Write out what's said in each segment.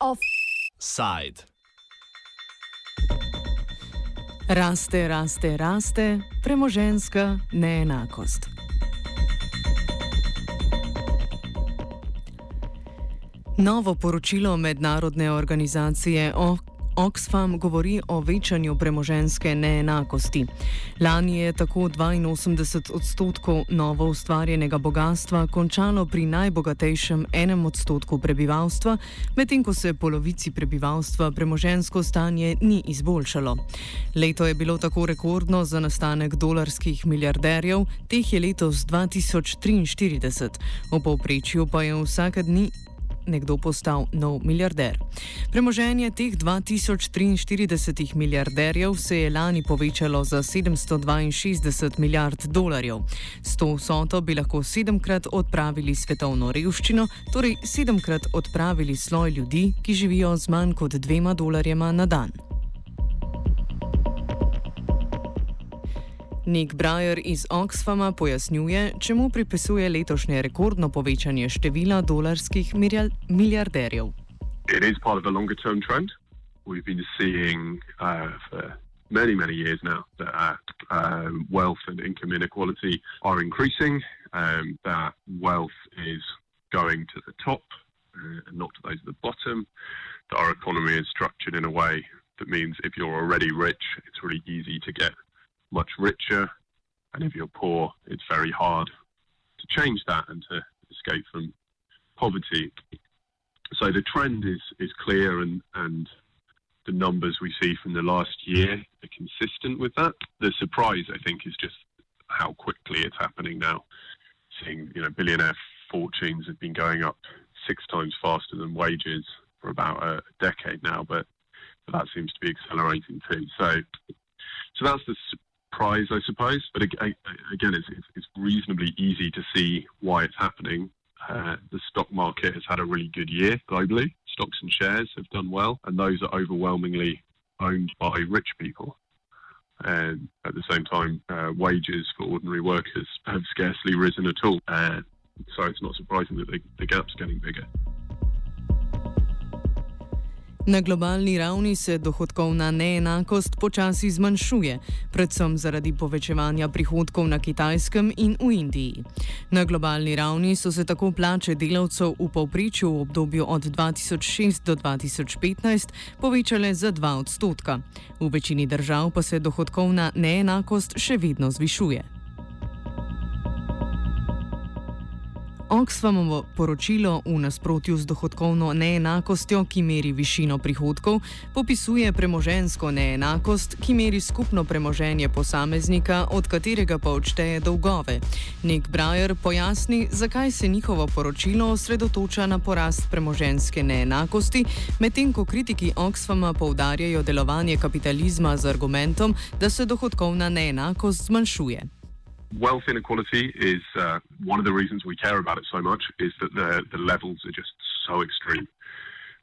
Offside. Raste, raste, raste, premoženska neenakost. Novo poročilo mednarodne organizacije o Oxfam govori o večanju premoženske neenakosti. Lani je tako 82 odstotkov novo ustvarjenega bogatstva končalo pri najbogatejšem enem odstotku prebivalstva, medtem ko se polovici prebivalstva premožensko stanje ni izboljšalo. Leto je bilo tako rekordno za nastanek dolarskih milijarderjev, teh je letos 2043, v povprečju pa je vsake dni nekdo postal nov milijarder. Premoženje teh 2043 milijarderjev se je lani povečalo za 762 milijard dolarjev. S to vsoto bi lahko sedemkrat odpravili svetovno revščino, torej sedemkrat odpravili sloj ljudi, ki živijo z manj kot dvema dolarjema na dan. Nick Bryer iz Oxfama pojasnjuje, čemu pripisuje letošnje rekordno povečanje števila dolarskih milijarderjev. It is part of a longer term trend. We've been seeing uh, for many, many years now that uh, um, wealth and income inequality are increasing, um, that wealth is going to the top uh, and not to those at the bottom, that our economy is structured in a way that means if you're already rich, it's really easy to get much richer. And if you're poor, it's very hard to change that and to escape from poverty. So the trend is, is clear and, and the numbers we see from the last year are consistent with that. The surprise, I think, is just how quickly it's happening now. Seeing, you know, billionaire fortunes have been going up six times faster than wages for about a decade now, but, but that seems to be accelerating too. So, so that's the surprise, I suppose. But again, it's, it's reasonably easy to see why it's happening. Uh, the stock market has had a really good year globally. Stocks and shares have done well, and those are overwhelmingly owned by rich people. And at the same time, uh, wages for ordinary workers have scarcely risen at all. Uh, so it's not surprising that the, the gap's getting bigger. Na globalni ravni se dohodkovna neenakost počasi zmanjšuje, predvsem zaradi povečevanja prihodkov na Kitajskem in v Indiji. Na globalni ravni so se tako plače delavcev v povprečju v obdobju od 2006 do 2015 povečale za 2 odstotka. V večini držav pa se dohodkovna neenakost še vedno zvišuje. Oxfamovo poročilo v nasprotju z dohodkovno neenakostjo, ki meri višino prihodkov, popisuje premožensko neenakost, ki meri skupno premoženje posameznika, od katerega pa odšteje dolgove. Nick Breyer pojasni, zakaj se njihovo poročilo osredotoča na porast premoženske neenakosti, medtem ko kritiki Oxfama poudarjajo delovanje kapitalizma z argumentom, da se dohodkovna neenakost zmanjšuje. Wealth inequality is uh, one of the reasons we care about it so much is that the the levels are just so extreme,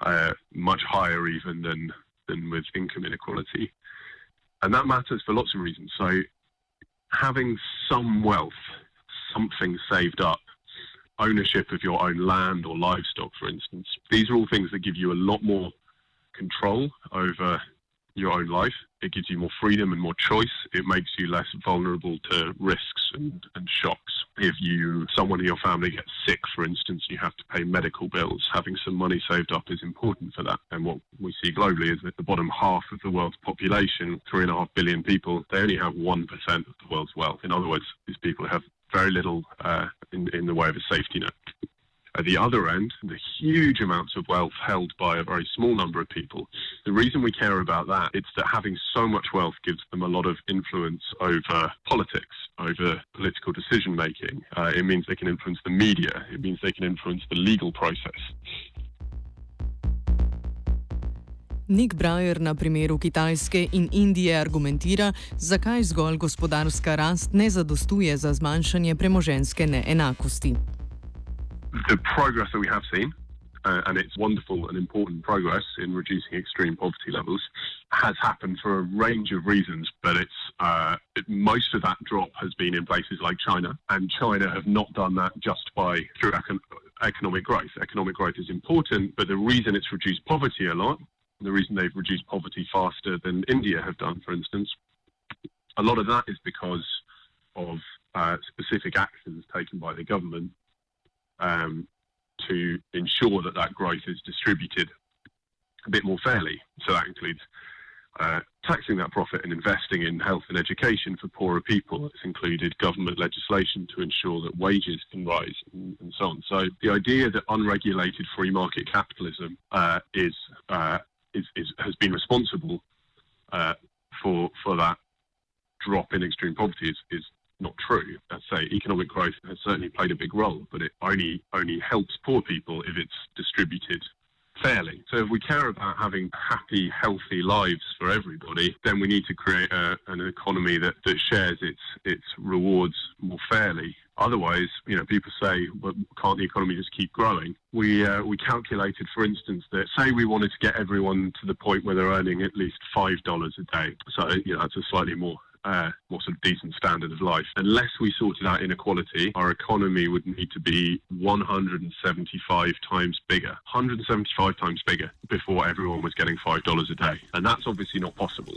uh, much higher even than than with income inequality, and that matters for lots of reasons. So, having some wealth, something saved up, ownership of your own land or livestock, for instance, these are all things that give you a lot more control over your own life. It gives you more freedom and more choice. It makes you less vulnerable to risks and, and shocks. If you someone in your family gets sick, for instance, you have to pay medical bills. Having some money saved up is important for that. And what we see globally is that the bottom half of the world's population, three and a half billion people, they only have one percent of the world's wealth. In other words, these people have very little uh, in, in the way of a safety net. At the other end, the huge amounts of wealth held by a very small number of people. The reason we care about that is that having so much wealth gives them a lot of influence over politics, over political decision making. Uh, it means they can influence the media. It means they can influence the legal process. Nick Breyer na primeru Kitajske in Indije argumentira, zakaj zgolj gospodarska rast ne zadostuje za zmanjšanje premoženske neenakosti. The progress that we have seen, uh, and it's wonderful and important progress in reducing extreme poverty levels, has happened for a range of reasons, but it's uh, most of that drop has been in places like China, and China have not done that just by through econ- economic growth. Economic growth is important, but the reason it's reduced poverty a lot, the reason they've reduced poverty faster than India have done, for instance, a lot of that is because of uh, specific actions taken by the government um, to ensure that that growth is distributed a bit more fairly. So that includes uh, taxing that profit and investing in health and education for poorer people. It's included government legislation to ensure that wages can rise and, and so on. So the idea that unregulated free market capitalism uh, is, uh, is, is, has been responsible uh, for for that drop in extreme poverty is, is not true. I'd say economic growth has certainly played a big role, but it only only helps poor people if it's distributed fairly. So if we care about having happy, healthy lives for everybody, then we need to create a, an economy that, that shares its its rewards more fairly. Otherwise, you know, people say, well, can't the economy just keep growing? We uh, we calculated, for instance, that say we wanted to get everyone to the point where they're earning at least five dollars a day. So you know, that's a slightly more uh, more sort of decent standard of life. Unless we sorted out inequality, our economy would need to be 175 times bigger, 175 times bigger before everyone was getting $5 a day. And that's obviously not possible.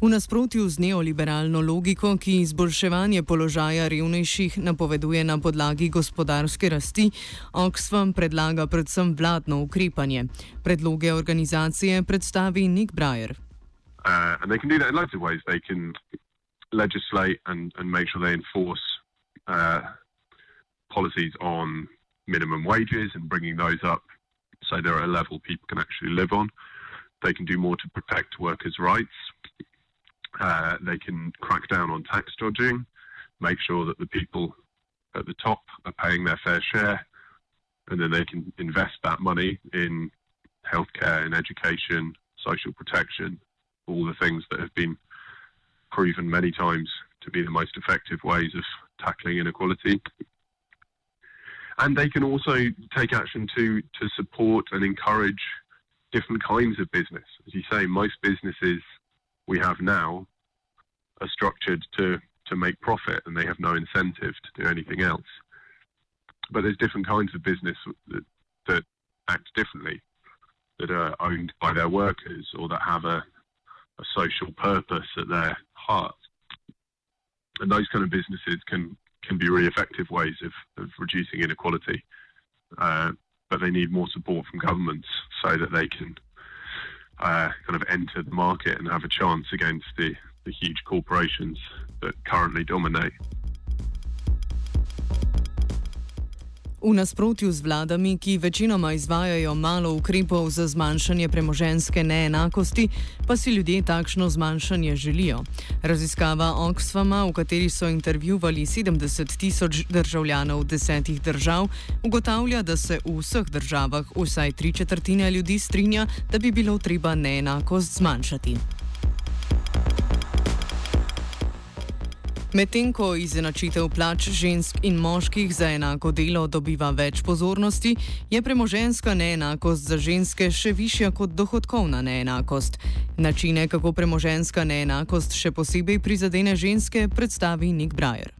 V nasprotju z neoliberalno logiko, ki izboljševanje položaja revnejših napoveduje na podlagi gospodarske rasti, Oxfam predlaga predvsem vladno ukrepanje. Predloge organizacije predstavi Nick Breyer. Uh, and they can do that in loads of ways. They can legislate and, and make sure they enforce uh, policies on minimum wages and bringing those up so they're at a level people can actually live on. They can do more to protect workers' rights. Uh, they can crack down on tax dodging, make sure that the people at the top are paying their fair share, and then they can invest that money in healthcare and education, social protection, all the things that have been proven many times to be the most effective ways of tackling inequality. And they can also take action to, to support and encourage different kinds of business. As you say, most businesses we have now are structured to, to make profit and they have no incentive to do anything else. But there's different kinds of business that, that act differently, that are owned by their workers or that have a, a social purpose at their heart. And those kind of businesses can, can be really effective ways of, of reducing inequality. Uh, but they need more support from governments so that they can uh, kind of enter the market and have a chance against the, the huge corporations that currently dominate. V nasprotju z vladami, ki večinoma izvajajo malo ukrepov za zmanjšanje premoženske neenakosti, pa si ljudje takšno zmanjšanje želijo. Raziskava Oxfama, v kateri so intervjuvali 70 tisoč državljanov desetih držav, ugotavlja, da se v vseh državah vsaj tri četrtine ljudi strinja, da bi bilo treba neenakost zmanjšati. Medtem ko izenačitev plač žensk in moških za enako delo dobiva več pozornosti, je premoženska neenakost za ženske še višja kot dohodkovna neenakost. Načine, kako premoženska neenakost še posebej prizadene ženske, predstavi Nick Breyer.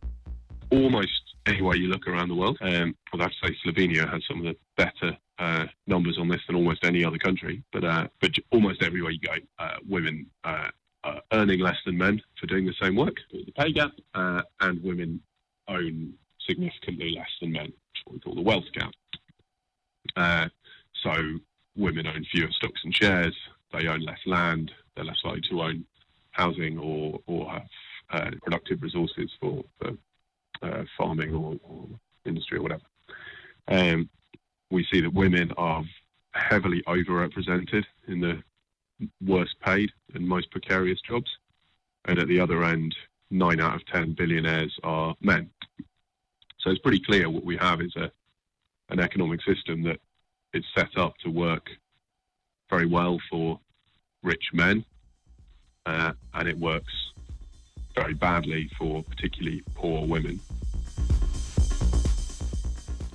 Almost anywhere you look around the world, um, well, that's say Slovenia has some of the better uh, numbers on this than almost any other country, but uh, but almost everywhere you go, uh, women uh, uh, earning less than men for doing the same work. The pay gap, uh, and women own significantly less than men, which we call the wealth gap. Uh, so women own fewer stocks and shares. They own less land. They're less likely to own housing or or have uh, productive resources for, for uh, farming or, or, industry or whatever. Um, we see that women are heavily overrepresented in the worst paid and most precarious jobs. And at the other end, nine out of 10 billionaires are men. So it's pretty clear what we have is a, an economic system that is set up to work very well for rich men, uh, and it works very badly for particularly poor women.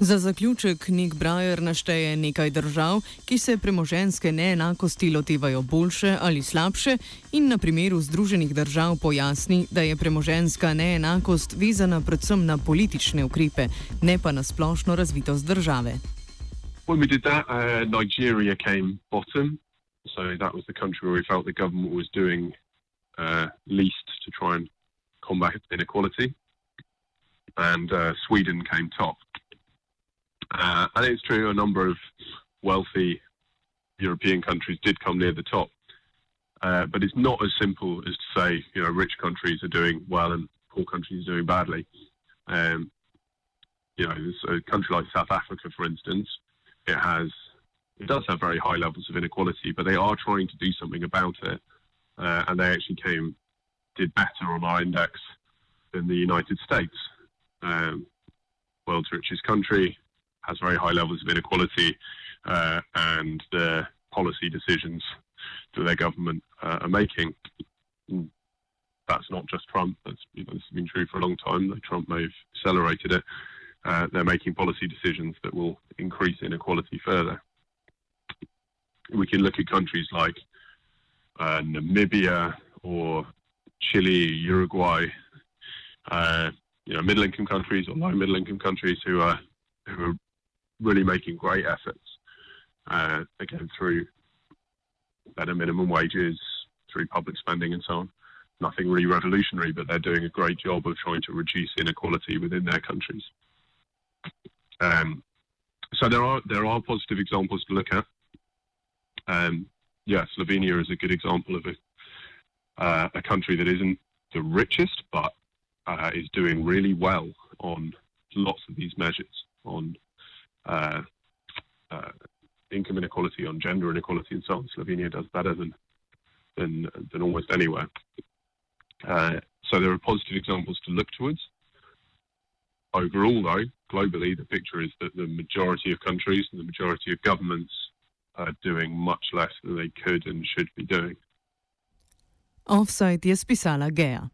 Za zaključek Nick Breyer našteje nekaj držav, ki se premoženske neenakosti lotevajo boljše ali slabše in na primeru Združenih držav pojasni, da je premoženska neenakost vezana predvsem na politične ukrepe, ne pa na splošno razvitost države. When we did that, uh, Nigeria came bottom. So that was the country where we felt the government was doing uh, least to try and combat inequality. And uh, Sweden came top. Uh, and it's true, a number of wealthy European countries did come near the top. Uh, but it's not as simple as to say, you know, rich countries are doing well and poor countries are doing badly. Um, you know, a country like South Africa, for instance, it has it does have very high levels of inequality, but they are trying to do something about it, uh, and they actually came did better on our index than the United States, um, world's richest country, has very high levels of inequality, uh, and the policy decisions that their government uh, are making. Mm, that's not just Trump. That's you know, this has been true for a long time. Trump may have accelerated it. Uh, they're making policy decisions that will increase inequality further. We can look at countries like uh, Namibia or Chile, Uruguay, uh, you know, middle-income countries or low-middle-income countries who are who are really making great efforts uh, again through better minimum wages, through public spending, and so on. Nothing really revolutionary, but they're doing a great job of trying to reduce inequality within their countries. Um, so there are there are positive examples to look at. Um, yeah, Slovenia is a good example of a uh, a country that isn't the richest, but uh, is doing really well on lots of these measures on income inequality, on gender inequality, and so on. Slovenia does better than than than almost anywhere. Uh, so there are positive examples to look towards. Overall, though, globally, the picture is that the majority of countries and the majority of governments are doing much less than they could and should be doing. Offside je spisala Gea.